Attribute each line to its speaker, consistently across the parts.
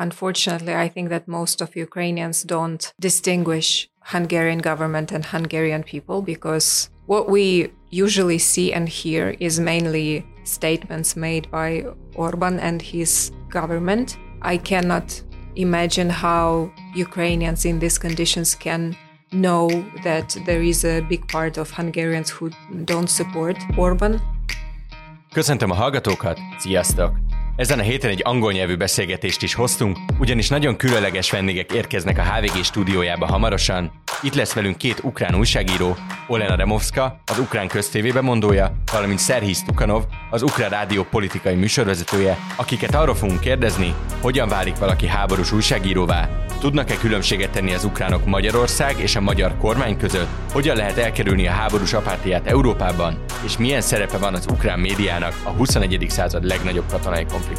Speaker 1: unfortunately, I think that most of Ukrainians don't distinguish Hungarian government and Hungarian people because what we usually see and hear is mainly statements made by Orban and his government. I cannot imagine how Ukrainians in these conditions can know that there is a big part of Hungarians who don't support Orban.
Speaker 2: Köszöntöm a hallgatókat, sziasztok! Ezen a héten egy angol nyelvű beszélgetést is hoztunk, ugyanis nagyon különleges vendégek érkeznek a HVG stúdiójába hamarosan. Itt lesz velünk két ukrán újságíró, Olena Removska, az ukrán köztévébe mondója, valamint Szerhis Tukanov, az ukrán rádió politikai műsorvezetője, akiket arról fogunk kérdezni, hogyan válik valaki háborús újságíróvá, tudnak-e különbséget tenni az ukránok Magyarország és a magyar kormány között, hogyan lehet elkerülni a háborús apátiát Európában, és milyen szerepe van az ukrán médiának a 21. század legnagyobb katonai konfliktusában.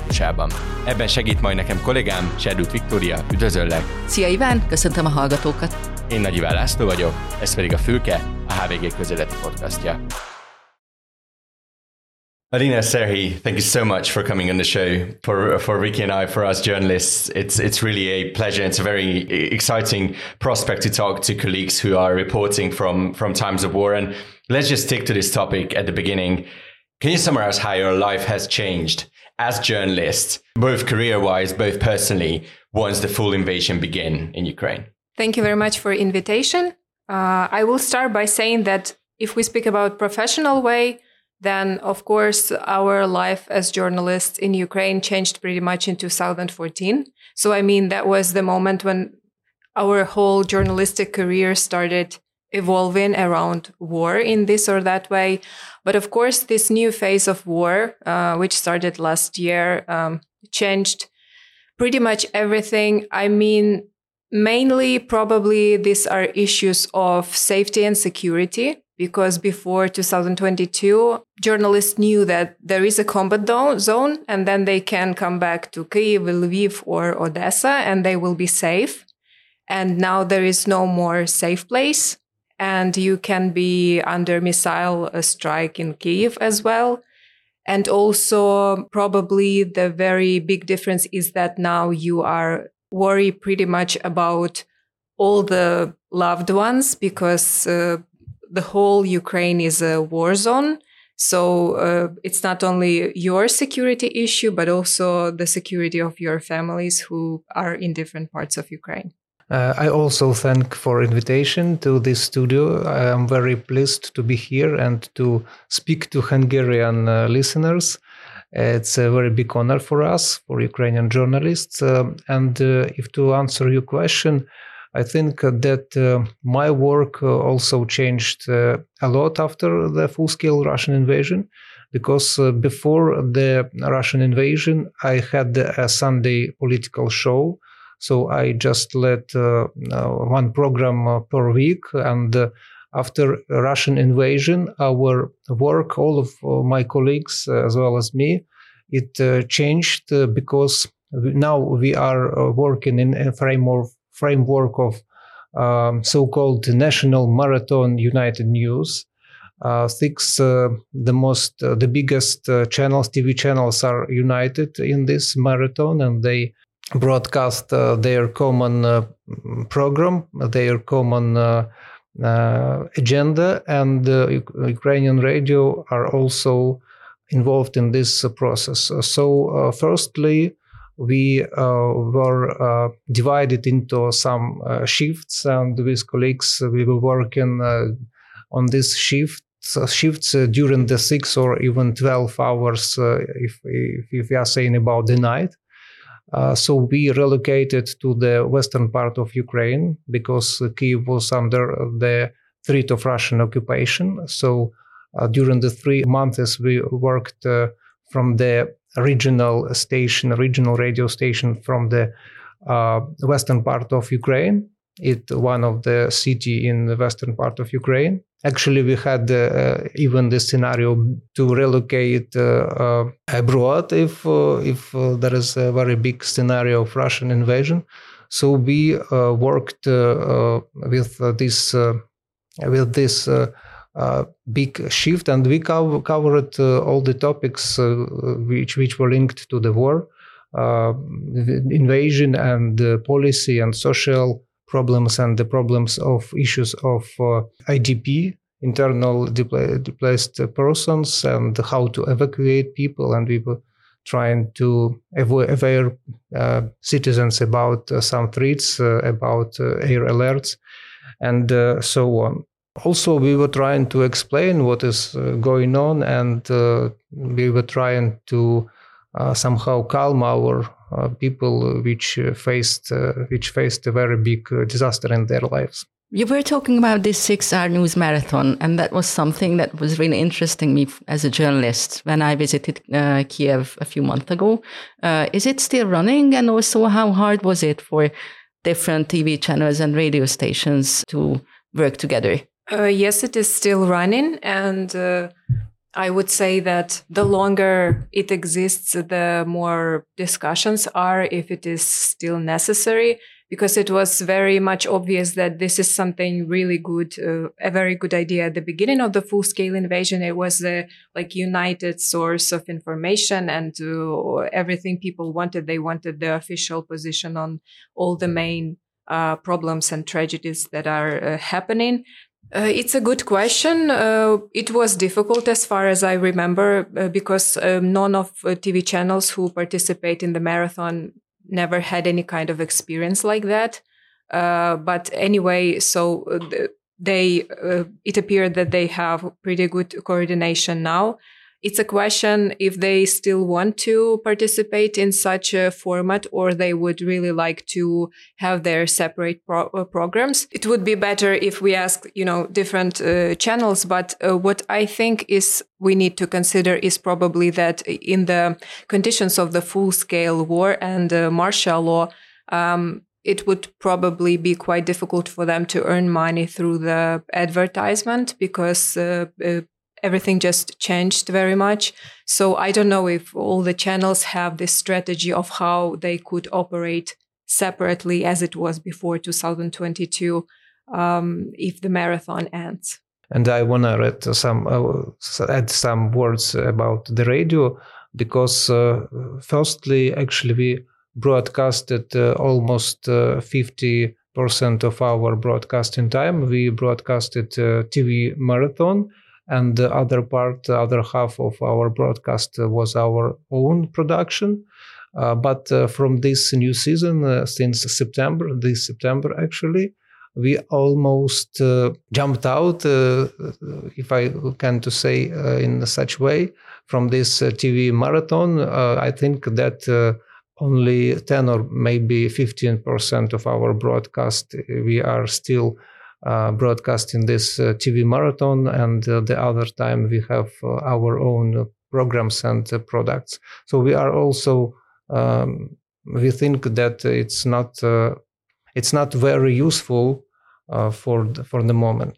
Speaker 2: Ebben segít majd nekem kollégám, Serdült Viktória, üdvözöllek!
Speaker 3: Szia Iván, köszöntöm a hallgatókat!
Speaker 2: Én Nagy Iván László vagyok, ez pedig a Fülke, a HVG közéleti podcastja. Olena Serhi, thank you so much for coming on the show. For for Ricky and I, for us journalists, it's it's really a pleasure. It's a very exciting prospect to talk to colleagues who are reporting from from times of war. And let's just stick to this topic at the beginning. Can you summarize how your life has changed as journalists, both career-wise, both personally, once the full invasion began in Ukraine?
Speaker 1: Thank you very much for invitation. Uh, I will start by saying that if we speak about professional way, then of course our life as journalists in Ukraine changed pretty much in 2014. So I mean that was the moment when our whole journalistic career started evolving around war in this or that way. But of course, this new phase of war, uh, which started last year, um, changed pretty much everything. I mean, mainly probably these are issues of safety and security because before 2022, journalists knew that there is a combat zone and then they can come back to Kyiv, Lviv, or Odessa and they will be safe. And now there is no more safe place. And you can be under missile strike in Kyiv as well. And also, probably the very big difference is that now you are worried pretty much about all the loved ones because uh, the whole Ukraine is a war zone. So uh, it's not only your security issue, but also the security of your families who are in different parts of Ukraine.
Speaker 4: Uh, I also thank for invitation to this studio. I am very pleased to be here and to speak to Hungarian uh, listeners. It's a very big honor for us, for Ukrainian journalists. Uh, and uh, if to answer your question, I think that uh, my work uh, also changed a lot after the full scale Russian invasion. Because before the Russian invasion, I had a Sunday political show. So I just led one program per week. And after Russian invasion, our work, all of my colleagues as well as me, it uh, changed uh, because now we are uh, working in a framework framework of um, so-called National Marathon United News. Uh, six uh, the most uh, the biggest uh, channels tv channels are united in this marathon and they broadcast uh, their common uh, program their common agenda and ukrainian radio are also involved in this process so firstly we uh, were uh, divided into some uh, shifts, and with colleagues, we were working on this shift shifts uh, during the six or even 12 hours uh, if, if, if, we are saying about the night. Uh, so we relocated to the western part of Ukraine because Kiev was under the threat of Russian occupation. So during the three months, we worked from the regional station, regional radio station from the uh, western part of Ukraine. It one of the city in the western part of Ukraine. Actually, we had uh, even the scenario to relocate uh, uh abroad if uh, if uh, there is a very big scenario of Russian invasion. So we worked with this with this uh, big shift, and we co- covered uh, all the topics uh, which which were linked to the war. uh, invasion and policy and social problems and the problems of issues of uh, IDP, internal displaced persons, and how to evacuate people. And we were trying to aware uh, citizens about uh, some threats, uh, about uh, air alerts, and so on. Also, we were trying to explain what is going on, and we were trying to uh, somehow calm our uh, people which uh, faced which faced a very big disaster in their lives.
Speaker 3: You were talking about this six-hour news marathon, and that was something that was really interesting me as a journalist when I visited uh, Kiev a few months ago. Uh, is it still running? And also, how hard was it for different TV channels and radio stations to work together?
Speaker 1: Uh, yes, it is still running, and I would say that the longer it exists, the more discussions are if it is still necessary, because it was very much obvious that this is something really good, uh, a very good idea at the beginning of the full scale invasion. It was a like united source of information and uh, everything people wanted. They wanted the official position on all the main uh, problems and tragedies that are uh, happening. Uh, it's a good question. Uh, it was difficult as far as I remember uh, because um, none of uh, TV channels who participate in the marathon never had any kind of experience like that. Uh, but anyway, so uh, they it appeared that they have pretty good coordination now it's a question if they still want to participate in such a format or they would really like to have their separate pro- uh, programs. It would be better if we ask, you know, different uh, channels. But uh, what I think is we need to consider is probably that in the conditions of the full scale war and uh, martial law, um, it would probably be quite difficult for them to earn money through the advertisement because uh, uh, everything just changed very much. So I don't know if all the channels have this strategy of how they could operate separately as it was before 2022 um, if the marathon ends.
Speaker 4: And I want to some uh, add some words about the radio because uh, firstly, actually, we broadcasted uh, almost uh, 50 percent of our broadcasting time. We broadcasted uh, TV marathon and the other part, the other half of our broadcast was our own production. Uh, but uh, from this new season, uh, since September, this September actually, we almost uh, jumped out, uh, if I can to say uh, in such way, from this TV marathon. I think that only 10 or maybe 15% of our broadcast we are still broadcasting this uh, TV marathon, and uh, the other time we have uh, our own programs and uh, products. So we are also um, we think that it's not uh, it's not very useful for the, for the moment.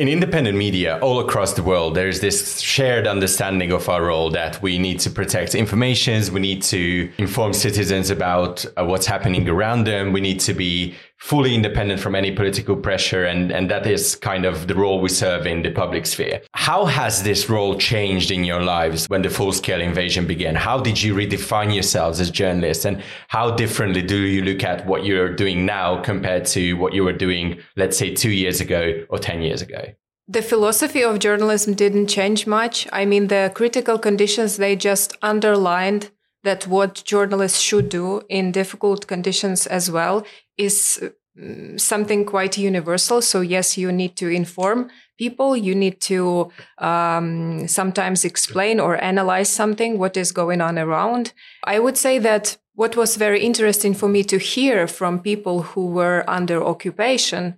Speaker 2: In independent media all across the world, there's this shared understanding of our role that we need to protect informations, we need to inform citizens about uh, what's happening around them, we need to be fully independent from any political pressure, and, and that is kind of the role we serve in the public sphere. How has this role changed in your lives when the full scale invasion began? How did you redefine yourselves as journalists, and how differently do you look at what you're doing now compared to what you were doing, let's say, two years ago or 10 years ago?
Speaker 1: The philosophy of journalism didn't change much. I mean, the critical conditions, they just underlined that what journalists should do in difficult conditions as well is mm, something quite universal. So, yes, you need to inform people, you need to um, sometimes explain or analyze something, what is going on around. I would say that what was very interesting for me to hear from people who were under occupation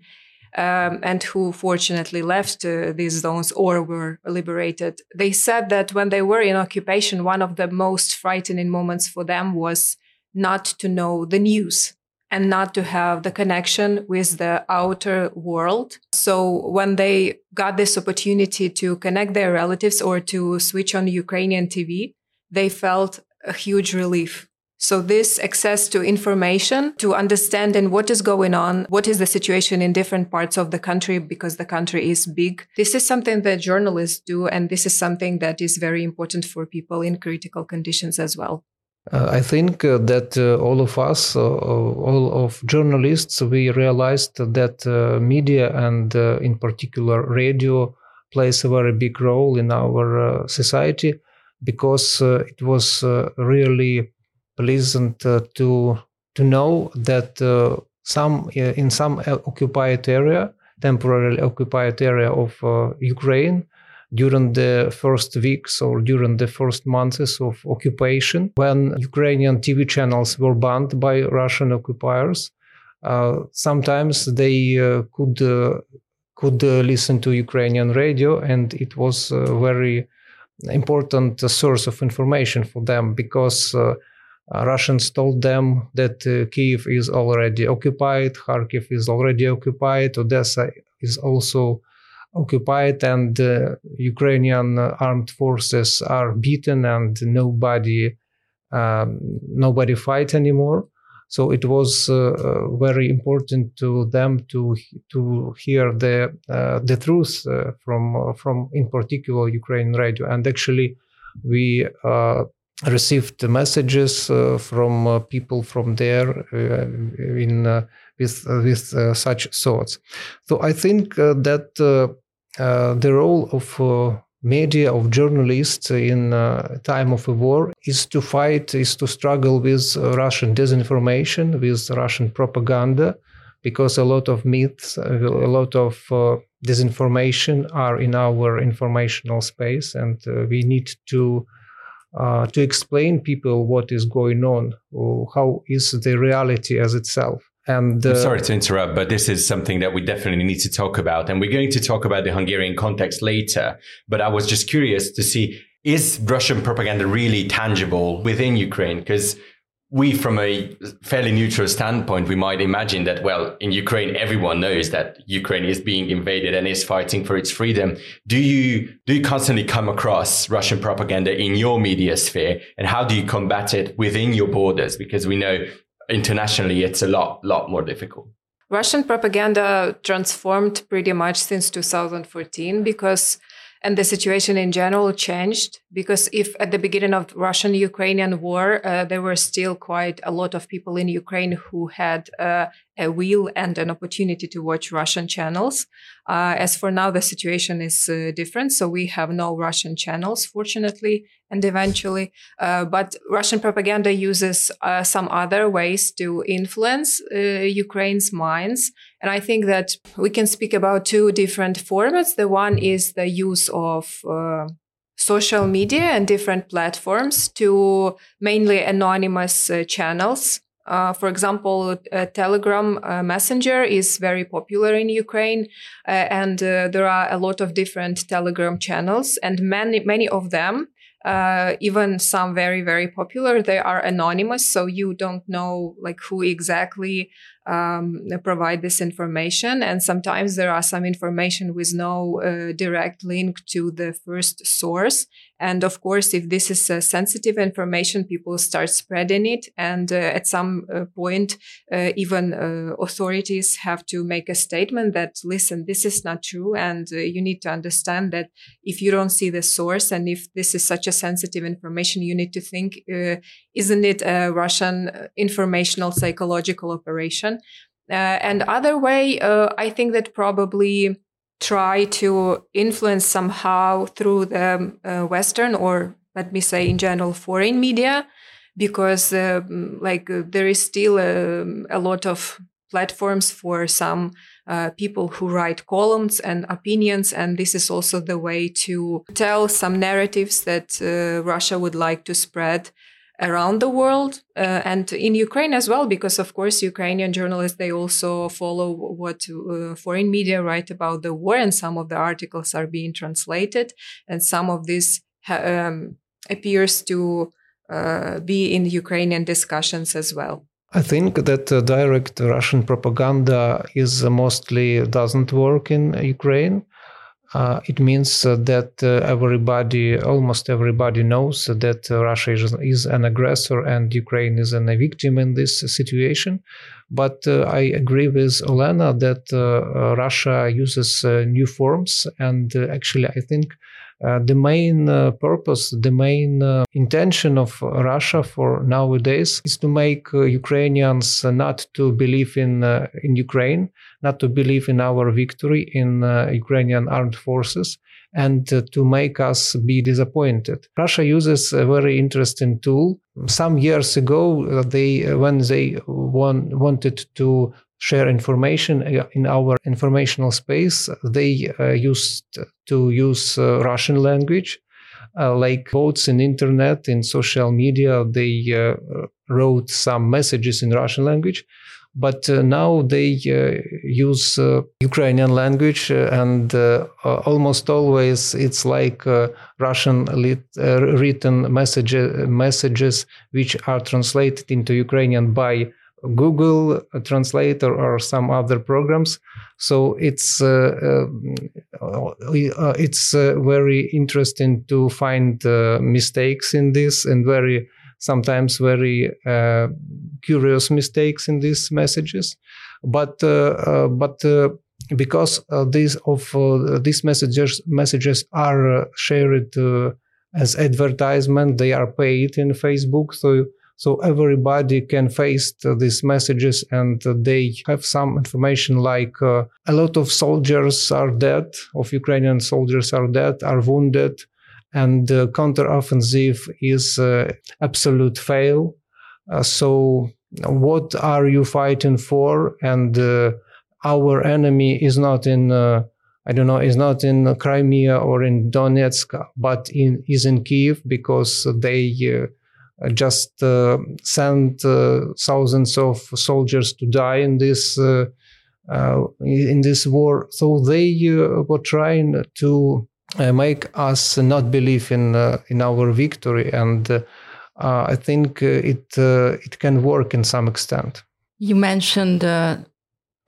Speaker 1: um, and who fortunately left uh, these zones or were liberated, they said that when they were in occupation, one of the most frightening moments for them was not to know the news and not to have the connection with the outer world. So when they got this opportunity to connect their relatives or to switch on Ukrainian TV, they felt a huge relief so this access to information to understand and what is going on, what is the situation in different parts of the country because the country is big. This is something that journalists do. And this is something that is very important for people in critical conditions as well.
Speaker 4: Uh, I think uh, that uh, all of us, uh, uh, all of journalists, we realized that uh, media and in particular radio plays a very big role in our society because it was really pleasant to to know that some in some occupied area, temporarily occupied area of Ukraine, during the first weeks or during the first months of occupation, when Ukrainian TV channels were banned by Russian occupiers. Uh, sometimes they uh, could uh, could uh, listen to Ukrainian radio, and it was a very important source of information for them because uh, Russians told them that uh, Kiev is already occupied, Kharkiv is already occupied, Odessa is also occupied and uh, Ukrainian armed forces are beaten and nobody um, nobody fight anymore. So it was uh, uh, very important to them to to hear the uh, the truth uh, from uh, from in particular Ukrainian radio. And actually, we received messages from people from there in with with such thoughts. So I think that uh, the role of uh, media of journalists in uh, time of a war is to fight is to struggle with uh, russian disinformation with russian propaganda because a lot of myths a lot of uh, disinformation are in our informational space and uh, we need to to explain people what is going on how is the reality as itself and
Speaker 2: uh, sorry to interrupt, but this is something that we definitely need to talk about. And we're going to talk about the Hungarian context later. But I was just curious to see is Russian propaganda really tangible within Ukraine? Because we, from a fairly neutral standpoint, we might imagine that, well, in Ukraine, everyone knows that Ukraine is being invaded and is fighting for its freedom. Do you, do you constantly come across Russian propaganda in your media sphere? And how do you combat it within your borders? Because we know internationally it's a lot lot more difficult.
Speaker 1: Russian propaganda transformed pretty much since 2014 because and the situation in general changed because if at the beginning of russian ukrainian war uh, there were still quite a lot of people in ukraine who had uh, a will and an opportunity to watch russian channels uh, as for now the situation is uh, different so we have no russian channels fortunately and eventually uh, but russian propaganda uses uh, some other ways to influence ukraine's minds and I think that we can speak about two different formats. The one is the use of uh, social media and different platforms to mainly anonymous uh, channels. Uh, for example, Telegram uh, Messenger is very popular in Ukraine, uh, and uh, there are a lot of different Telegram channels, and many many of them uh, even some very very popular they are anonymous so you don't know like who exactly um, provide this information. And sometimes there are some information with no uh, direct link to the first source. And of course, if this is uh, sensitive information, people start spreading it. And uh, at some uh, point, uh, even uh, authorities have to make a statement that, listen, this is not true. And you need to understand that if you don't see the source and if this is such a sensitive information, you need to think, isn't it a Russian informational psychological operation? And other way, I think that probably try to influence somehow through the uh, Western or let me say in general foreign media, because uh, like uh, there is still a, um, a, lot of platforms for some uh, people who write columns and opinions, and this is also the way to tell some narratives that uh, Russia would like to spread around the world uh, and in Ukraine as well, because of course Ukrainian journalists they also follow what uh, foreign media write about the war, and some of the articles are being translated, and some of this um, appears to uh, be in Ukrainian discussions as well.
Speaker 4: I think that uh, direct Russian propaganda is mostly doesn't work in Ukraine uh, it means uh, that uh, everybody, almost everybody, knows that Russia is, is, an aggressor and Ukraine is a victim in this situation. But I agree with Olena that Russia uses new forms, and actually, I think uh, the main uh, purpose, the main uh, intention of Russia for nowadays is to make uh, Ukrainians not to believe in uh, in Ukraine, not to believe in our victory in uh, Ukrainian armed forces, and to make us be disappointed. Russia uses a very interesting tool. Some years ago, they when they want, wanted to share information uh, in our informational space, they uh, used to use uh, Russian language. Uh, like votes in internet in social media they uh, wrote some messages in russian language but uh, now they use ukrainian language and almost always it's like russian lit, written messages messages which are translated into ukrainian by Google Translator or some other programs. So it's uh, uh, uh it's uh, very interesting to find uh, mistakes in this and very sometimes very uh, curious mistakes in these messages. But but because these of these messages messages are shared as advertisement, they are paid in Facebook. So so everybody can face these messages and they have some information like uh, a lot of soldiers are dead, of Ukrainian soldiers are dead, are wounded, and the counteroffensive is uh, absolute fail. Uh, so what are you fighting for? And uh, our enemy is not in uh, I don't know, is not in Crimea or in Donetsk, but in is in Kiev because they uh, just uh, sent uh, thousands of soldiers to die in this uh, uh in this war. So they uh, were trying to uh, make us not believe in in our victory, and I think it it can work in some extent.
Speaker 3: You mentioned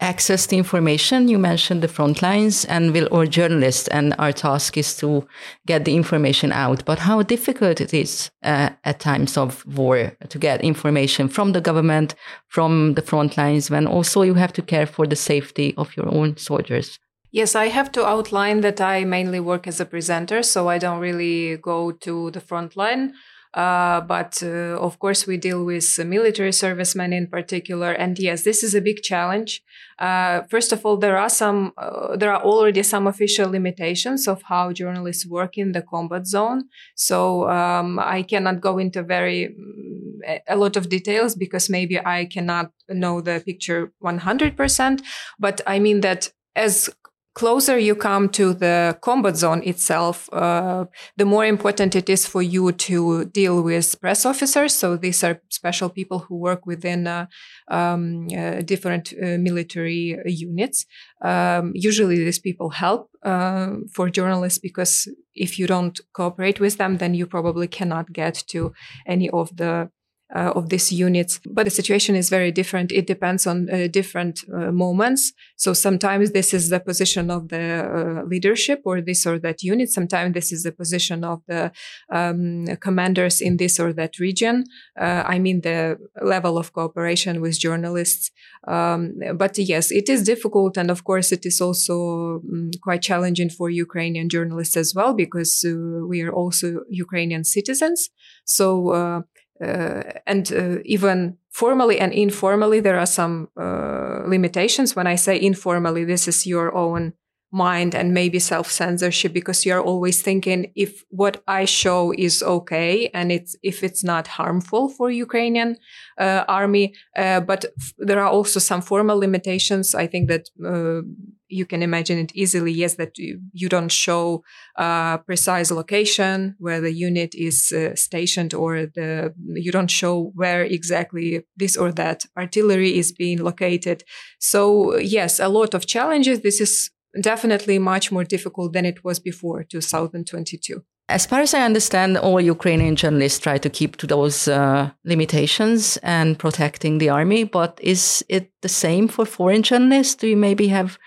Speaker 3: access to information. You mentioned the front lines and will or journalists, and our task is to get the information out. But how difficult it is uh, at times of war to get information from the government, from the front lines, when also you have to care for the safety of your own soldiers.
Speaker 1: Yes, I have to outline that I mainly work as a presenter, so I don't really go to the front line. Uh, but uh, of course, we deal with military servicemen in particular. And yes, this is a big challenge. Uh, first of all, there are some, uh, there are already some official limitations of how journalists work in the combat zone. So um, I cannot go into very mm, a lot of details because maybe I cannot know the picture 100%. But I mean that as closer you come to the combat zone itself, uh, the more important it is for you to deal with press officers. So these are special people who work within uh, um, uh, different uh, military units. Um, usually, these people help uh, for journalists because if you don't cooperate with them, then you probably cannot get to any of the uh, of these units. But the situation is very different. It depends on uh, different uh, moments. So sometimes this is the position of the uh, leadership or this or that unit. Sometimes this is the position of the um, commanders in this or that region. Uh, I mean, the level of cooperation with journalists. Um, but yes, it is difficult. And of course, it is also um, quite challenging for Ukrainian journalists as well, because uh, we are also Ukrainian citizens. So and uh, even formally and informally, there are some uh, limitations. When I say informally, this is your own mind and maybe self censorship because you're always thinking if what I show is okay and it's if it's not harmful for Ukrainian uh, army. Uh, but f- there are also some formal limitations. I think that uh, you can imagine it easily. Yes, that you, you don't show uh, precise location where the unit is uh, stationed, or the you don't show where exactly this or that artillery is being located. So yes, a lot of challenges. This is definitely much more difficult than it was before 2022.
Speaker 3: As far as I understand, all Ukrainian journalists try to keep to those uh, limitations and protecting the army. But is it the same for foreign journalists? Do you maybe have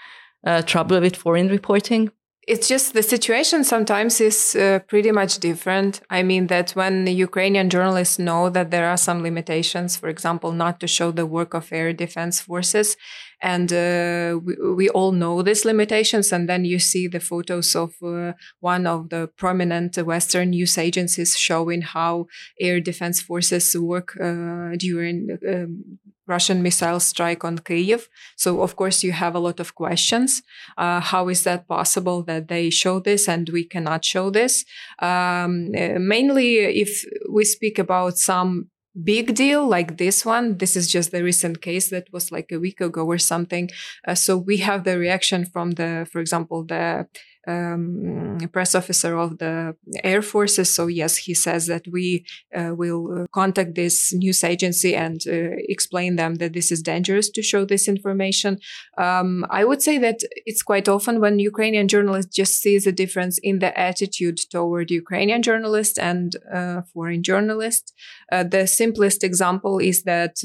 Speaker 3: uh, trouble with foreign reporting?
Speaker 1: it's just the situation sometimes is uh, pretty much different. I mean, that when Ukrainian journalists know that there are some limitations, for example, not to show the work of air defense forces, and uh, we, we, all know these limitations, and then you see the photos of uh, one of the prominent Western news agencies showing how air defense forces work uh, during um, Russian missile strike on Kyiv. So, of course, you have a lot of questions. Uh, how is that possible that they show this and we cannot show this? Um, mainly, if we speak about some big deal like this one, this is just the recent case that was like a week ago or something. Uh, so, we have the reaction from the, for example, the um, press officer of the Air Forces. So yes, he says that we uh, will uh, contact this news agency and uh, explain them that this is dangerous to show this information. Um, I would say that it's quite often when Ukrainian journalists just sees a difference in the attitude toward Ukrainian journalists and uh, foreign journalists. The simplest example is that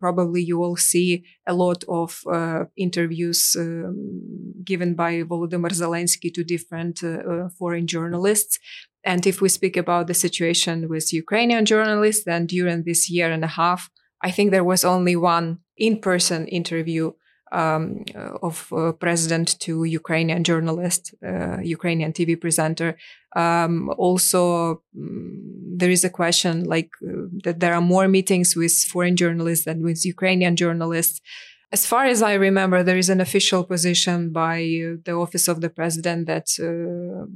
Speaker 1: probably you will see a lot of interviews um, given by Volodymyr Zelensky to different uh, uh, foreign journalists. And if we speak about the situation with Ukrainian journalists, then during this year and a half, I think there was only one in-person interview um, of uh, president to Ukrainian journalist, uh, Ukrainian TV presenter. Um, also, um, there is a question like uh, that there are more meetings with foreign journalists than with Ukrainian journalists. As far as I remember, there is an official position by uh, the office of the president that uh,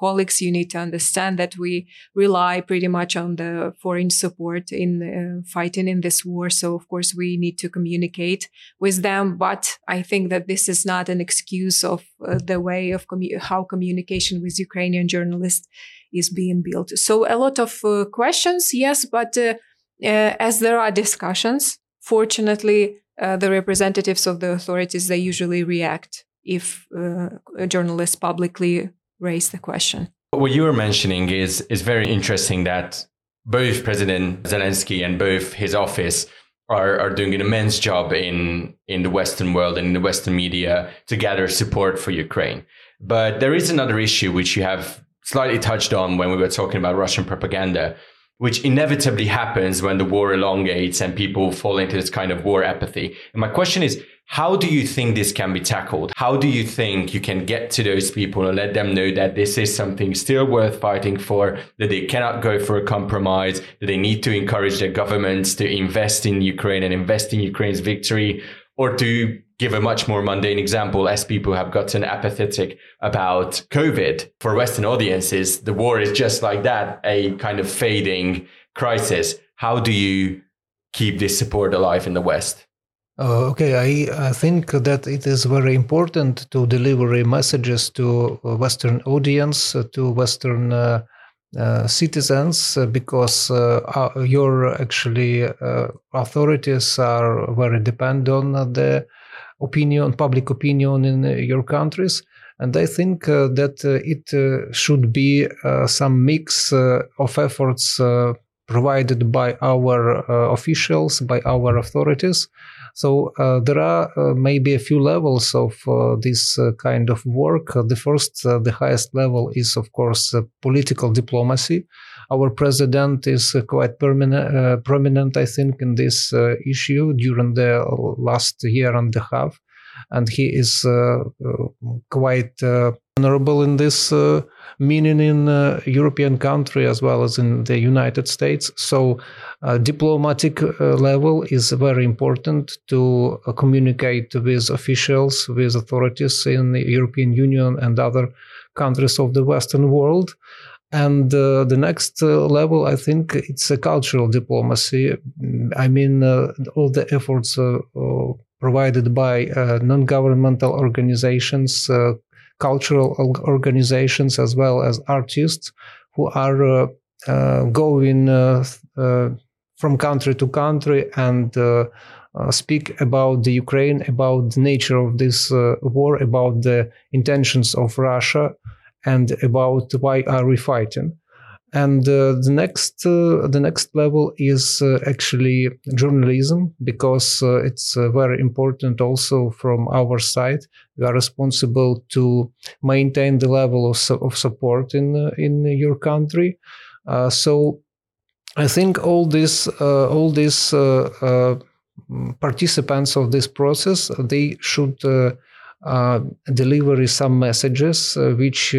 Speaker 1: colleagues, you need to understand that we rely pretty much on the foreign support in uh, fighting in this war. So, of course, we need to communicate with them. But I think that this is not an excuse of uh, the way of commu- how communication with Ukrainian journalists is being built. So, a lot of uh, questions, yes, but uh, as there are discussions, fortunately, uh, the representatives of the authorities they usually react if uh, a journalist publicly raise the question.
Speaker 2: What you were mentioning is is very interesting that both President Zelensky and both his office are, are doing an immense job in in the Western world and in the Western media to gather support for Ukraine. But there is another issue which you have slightly touched on when we were talking about Russian propaganda, which inevitably happens when the war elongates and people fall into this kind of war apathy. And my question is, how do you think this can be tackled? How do you think you can get to those people and let them know that this is something still worth fighting for, that they cannot go for a compromise, that they need to encourage their governments to invest in Ukraine and invest in Ukraine's victory, or to give a much more mundane example, as people have gotten apathetic about COVID. For Western audiences, the war is just like that, a kind of fading crisis. How do you keep this support alive in the West?
Speaker 4: Uh, okay, I, I think that it is very important to deliver messages to Western audience, uh, to Western uh, uh, citizens, uh, because uh, your actually authorities are very dependent on the opinion, public opinion in uh, your countries. And I think uh, that uh, it should be some mix of efforts provided by our officials, by our authorities. So uh, there are uh, maybe a few levels of uh, this kind of work. the first, the highest level is, of course, political diplomacy our president is uh, quite uh, prominent, I think, in this uh, issue during the last year and a half. And he is quite honorable in this meaning in uh, European country as well as in the United States. So, uh, diplomatic uh, level is very important to communicate with officials, with authorities in the European Union and other countries of the Western world. And uh, the next uh, level, I think it's a cultural diplomacy. I mean, uh, all the efforts uh, uh, provided by uh, non governmental organizations, cultural organizations, as well as artists who are going from country to country and speak about the Ukraine, about the nature of this war, about the intentions of Russia and about why are we fighting. and uh, the next uh, the next level is uh, actually journalism because uh, it's uh, very important also from our side we are responsible to maintain the level of, of support in uh, in your country so i think all this all these participants of this process they should deliver some messages which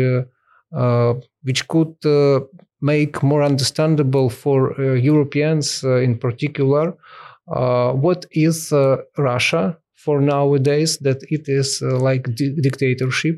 Speaker 4: which could make more understandable for uh, Europeans uh, in particular uh, what is Russia for nowadays that it is like di- dictatorship.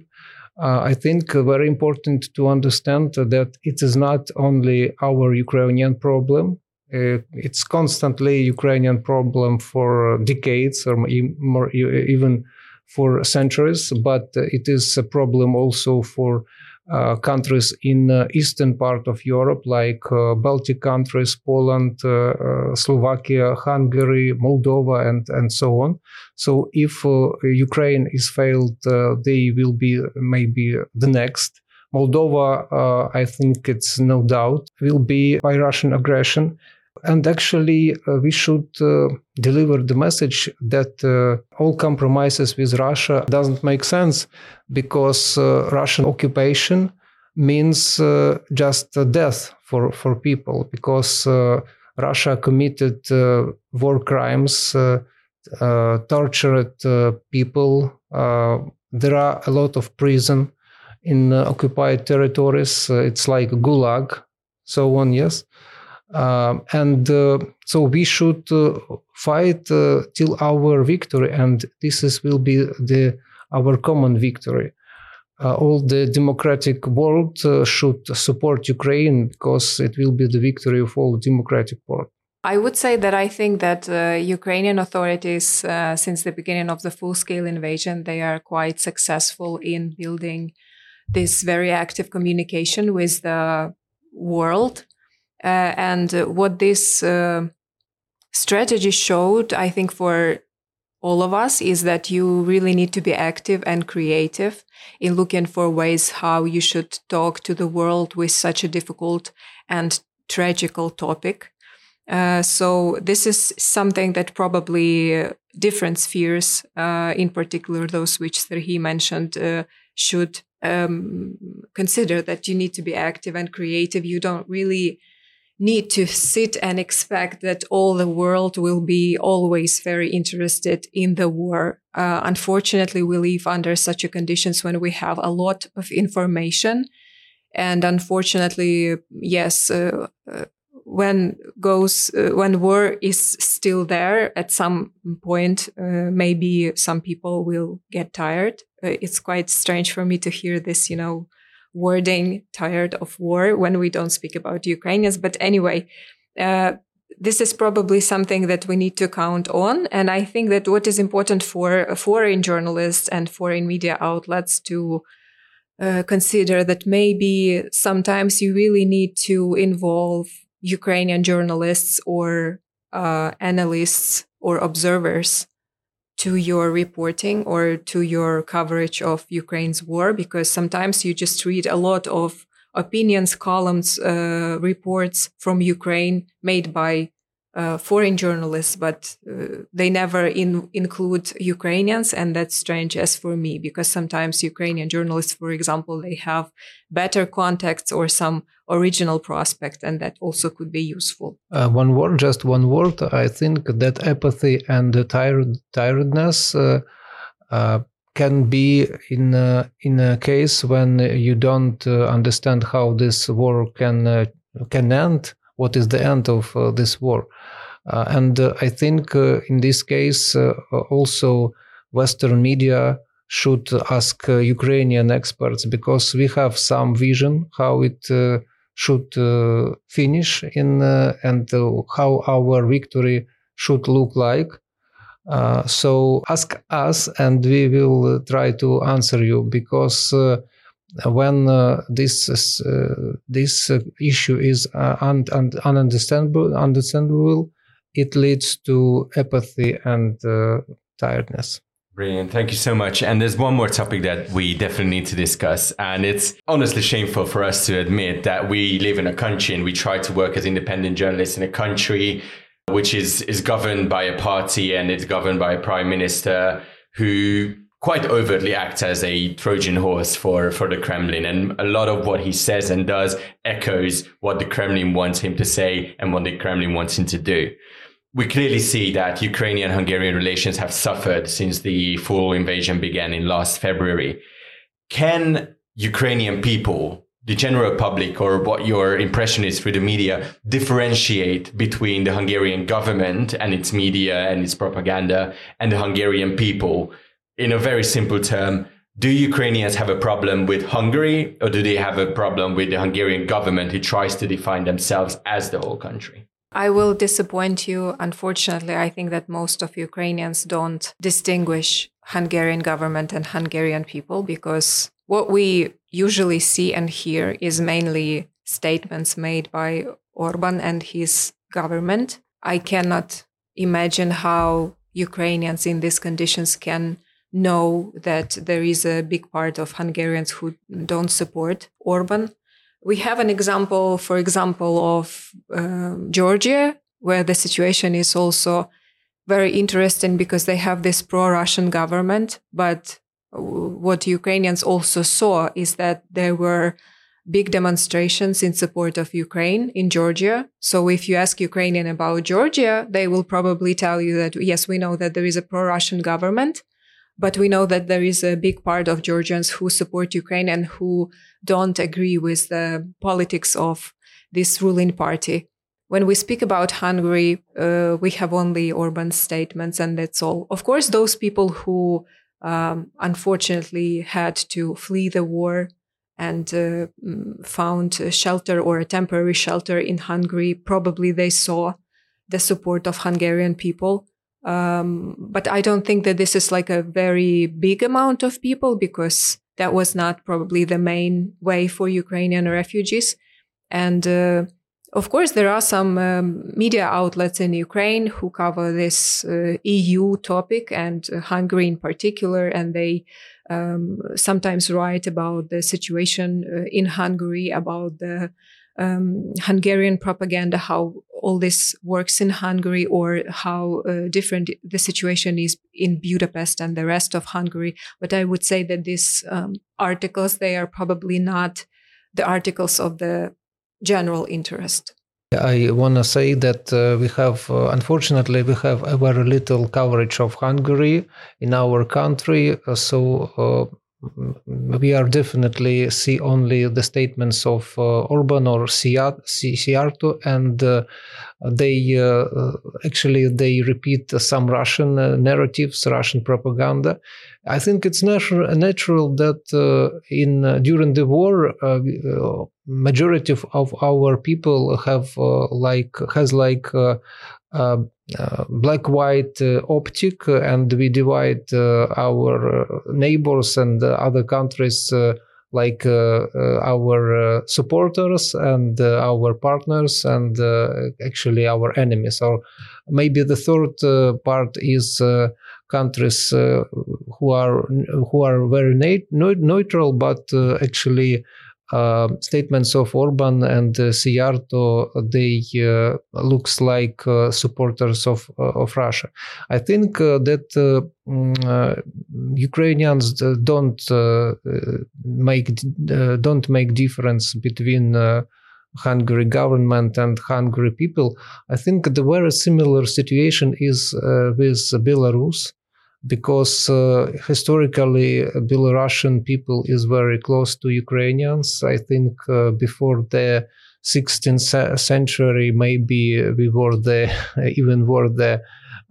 Speaker 4: I think very important to understand that it is not only our Ukrainian problem. Uh, it's constantly Ukrainian problem for decades or even for centuries, but it is a problem also for uh, countries in uh, eastern part of Europe, like uh, Baltic countries, Poland, uh, uh, Slovakia, Hungary, Moldova, and and so on. So if uh, Ukraine is failed, they will be maybe the next. Moldova, I think it's no doubt, will be by Russian aggression. And actually, uh, we should uh, deliver the message that uh, all compromises with Russia doesn't make sense because uh, Russian occupation means uh, just uh, death for, for people because Russia committed war crimes, tortured people. there are a lot of prison in occupied territories. it's like Gulag, so on. Yes. Um, and uh, so we should uh, fight uh, till our victory, and this is, will be the our common victory. Uh, all the democratic world uh, should support Ukraine because it will be the victory of all democratic world.
Speaker 1: I would say that I think that uh, Ukrainian authorities, since the beginning of the full-scale invasion, they are quite successful in building this very active communication with the world uh, and what this uh, strategy showed, I think, for all of us is that you really need to be active and creative in looking for ways how you should talk to the world with such a difficult and tragical topic. Uh, so this is something that probably uh, different spheres, uh, in particular those which he mentioned, uh, should um, consider that you need to be active and creative. You don't really need to sit and expect that all the world will be always very interested in the war. Uh, unfortunately, we live under such a conditions when we have a lot of information. And unfortunately, yes, uh, uh, when goes uh, when war is still there at some point, uh, maybe some people will get tired. Uh, it's quite strange for me to hear this, you know, wording tired of war when we don't speak about Ukrainians. But anyway, uh, this is probably something that we need to count on. And I think that what is important for foreign journalists and foreign media outlets to uh, consider that maybe sometimes you really need to involve Ukrainian journalists or uh, analysts or observers to your reporting or to your coverage of Ukraine's war, because sometimes you just read a lot of opinions, columns, uh, reports from Ukraine made by uh, foreign journalists, but uh, they never in, include Ukrainians, and that's strange as for me because sometimes Ukrainian journalists, for example, they have better contacts or some original prospect, and that also could be useful.
Speaker 4: Uh, one word, just one word. I think that apathy and tired, tiredness uh, uh, can be in in a case when you don't uh, understand how this war can uh, can end. What is the end of this war? And I think in this case also Western media should ask uh, Ukrainian experts because we have some vision how it uh, should uh, finish in uh, and uh, how our victory should look like. Uh, so ask us and we will try to answer you because when this this issue is un- un- ununderstandable, understandable, it leads to apathy and uh, tiredness.
Speaker 2: Brilliant. Thank you so much. And there's one more topic that we definitely need to discuss. And it's honestly shameful for us to admit that we live in a country and we try to work as independent journalists in a country which is, is governed by a party and it's governed by a prime minister who quite overtly acts as a Trojan horse for, for the Kremlin. And a lot of what he says and does echoes what the Kremlin wants him to say and what the Kremlin wants him to do we clearly see that Ukrainian Hungarian relations have suffered since the full invasion began in last February. Can Ukrainian people, the general public, or what your impression is through the media, differentiate between the Hungarian government and its media and its propaganda and the Hungarian people? In a very simple term, do Ukrainians have a problem with Hungary or do they have a problem with the Hungarian government who tries to define themselves as the whole country?
Speaker 1: I will disappoint you. Unfortunately, I think that most of Ukrainians don't distinguish Hungarian government and Hungarian people because what we usually see and hear is mainly statements made by Orban and his government. I cannot imagine how Ukrainians in these conditions can know that there is a big part of Hungarians who don't support Orban we have an example, for example, of uh, Georgia, where the situation is also very interesting because they have this pro-Russian government. But what Ukrainians also saw is that there were big demonstrations in support of Ukraine in Georgia. So if you ask Ukrainian about Georgia, they will probably tell you that yes, we know that there is a pro-Russian government, but we know that there is a big part of Georgians who support Ukraine and who don't agree with the politics of this ruling party. When we speak about Hungary, uh, we have only Orban statements, and that's all. Of course, those people who um, unfortunately had to flee the war and uh, mm, found a shelter or a temporary shelter in Hungary, probably they saw the support of Hungarian people. Um, but I don't think that this is like a very big amount of people because that was not probably the main way for Ukrainian refugees. And uh, of course, there are some um, media outlets in Ukraine who cover this uh, EU topic and uh, Hungary in particular, and they um, sometimes write about the situation uh, in Hungary, about the um, Hungarian propaganda, how all this works in Hungary, or how uh, different the situation is in Budapest and the rest of Hungary. But I would say that these um, articles they are probably not the articles of the general interest.
Speaker 4: I want to say that uh, we have, uh, unfortunately, we have very little coverage of Hungary in our country. Uh, so uh, we are definitely see only the statements of uh, Orban or Szijjártó, and uh, they uh, actually they repeat some Russian narratives, Russian propaganda. I think it's natural, natural that in during the war, majority of, of, our people have like has like uh, Uh, black white uh, optic uh, and we divide uh, our uh, neighbors and other countries like uh, uh, our uh, supporters and our partners and actually our enemies. Or maybe the third part is countries who are who are very neutral but actually uh, statements of Orban and uh, Szijjártó, they uh, looks like uh, supporters of uh, of Russia. I think uh, that mm, Ukrainians don't make don't make difference between. Hungary government and Hungary people. I think the very similar situation is with Belarus because uh, historically Belarusian people is very close to Ukrainians. I think uh, before the 16th century, maybe we were the even were the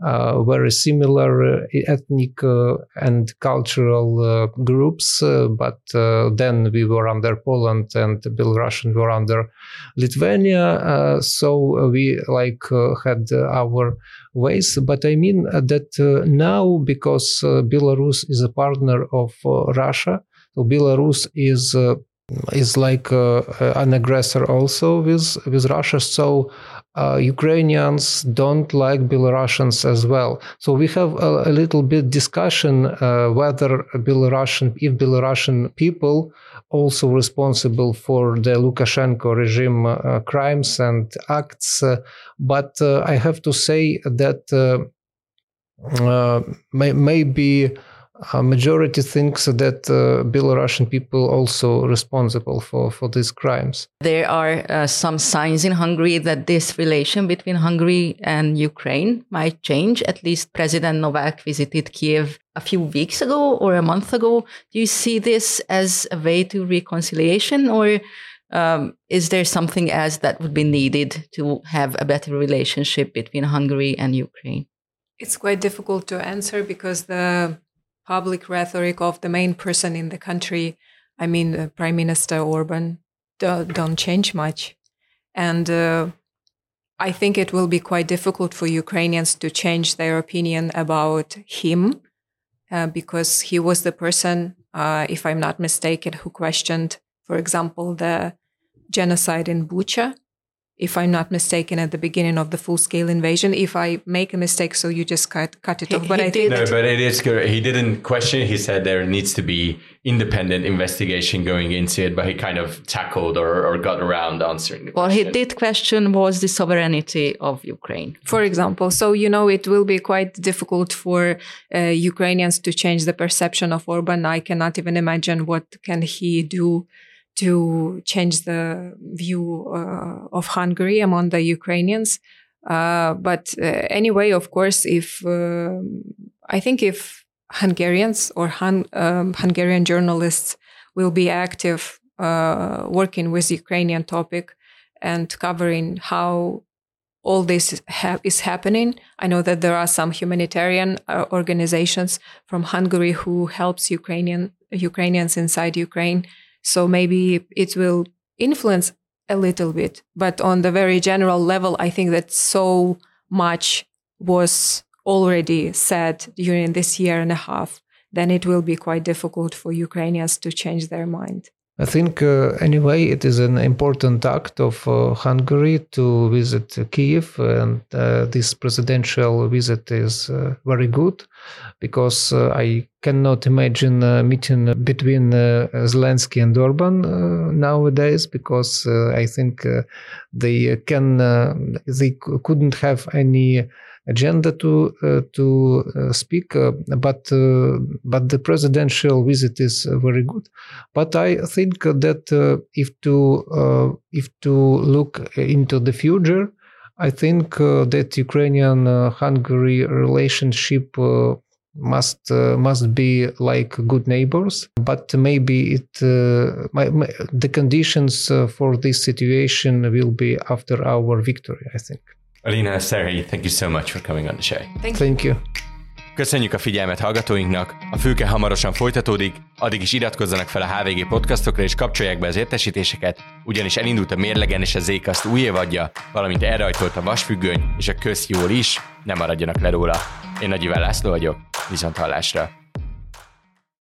Speaker 4: Uh, very similar uh, ethnic uh, and cultural uh, groups, uh, but uh, then we were under Poland and the Belarusians were under Lithuania. so we like had our ways. But I mean that now, because Belarus is a partner of Russia, so Belarus is is like uh, an aggressor also with with Russia. So uh, Ukrainians don't like Belarusians as well. So we have a, a little bit discussion uh, whether Belarusian, if Belarusian people also responsible for the Lukashenko regime uh, crimes and acts. Uh, but uh, I have to say that may, maybe a majority thinks that uh, Belarusian people also responsible for, for these crimes.
Speaker 3: There are uh, some signs in Hungary that this relation between Hungary and Ukraine might change. At least President Novak visited Kiev a few weeks ago or a month ago. Do you see this as a way to reconciliation or um, is there something else that would be needed to have a better relationship between Hungary and Ukraine?
Speaker 1: It's quite difficult to answer because the public rhetoric of the main person in the country, I mean, uh, Prime Minister Orban, do, don't change much. And uh, I think it will be quite difficult for Ukrainians to change their opinion about him uh, because he was the person, uh, if I'm not mistaken, who questioned, for example, the genocide in Bucha if I'm not mistaken, at the beginning of the full scale invasion. If I make a mistake, so you just cut cut it he, off. But I think
Speaker 2: no, but it is good. He didn't question. He said there needs to be independent investigation going into it, but he kind of tackled or, or got around answering.
Speaker 3: well, question. he did question was the sovereignty of Ukraine,
Speaker 1: for example. So you know it will be quite difficult for uh, Ukrainians to change the perception of Orban. I cannot even imagine what can he do to change the view uh, of Hungary among the Ukrainians. Uh, but uh, anyway, of course, if uh, I think if Hungarians or um, Hungarian journalists will be active uh, working with Ukrainian topic and covering how all this ha- is happening. I know that there are some humanitarian uh, organizations from Hungary who helps Ukrainian Ukrainians inside Ukraine so maybe it will influence a little bit. But on the very general level, I think that so much was already said during this year and a half, then it will be quite difficult for Ukrainians to change their mind.
Speaker 4: I think, uh, anyway, it is an important act of uh, Hungary to visit Kiev, and uh, this presidential visit is uh, very good because uh, I cannot imagine a meeting between uh, Zelensky and Orban nowadays because I think they can they couldn't have any agenda to uh, to uh, speak, uh, but but the presidential visit is very good. But I think that if to if to look into the future, I think that Ukrainian-Hungary relationship must uh, must be like good neighbors but maybe it uh, my, my, the conditions uh, for this situation will be after our victory i think
Speaker 2: Alina, Sergey, thank you so much for coming on the show.
Speaker 4: Thank, thank you.
Speaker 2: Köszönjük a figyelmet hallgatóinknak, a fülke hamarosan folytatódik, addig is iratkozzanak fel a HVG podcastokra és kapcsolják be az értesítéseket, ugyanis elindult a Mérlegen és a Zékaszt új évadja, valamint elrajtolt a Vasfüggöny és a Kösz jól is, nem maradjanak le róla. Én Nagy Iván László vagyok, viszont hallásra.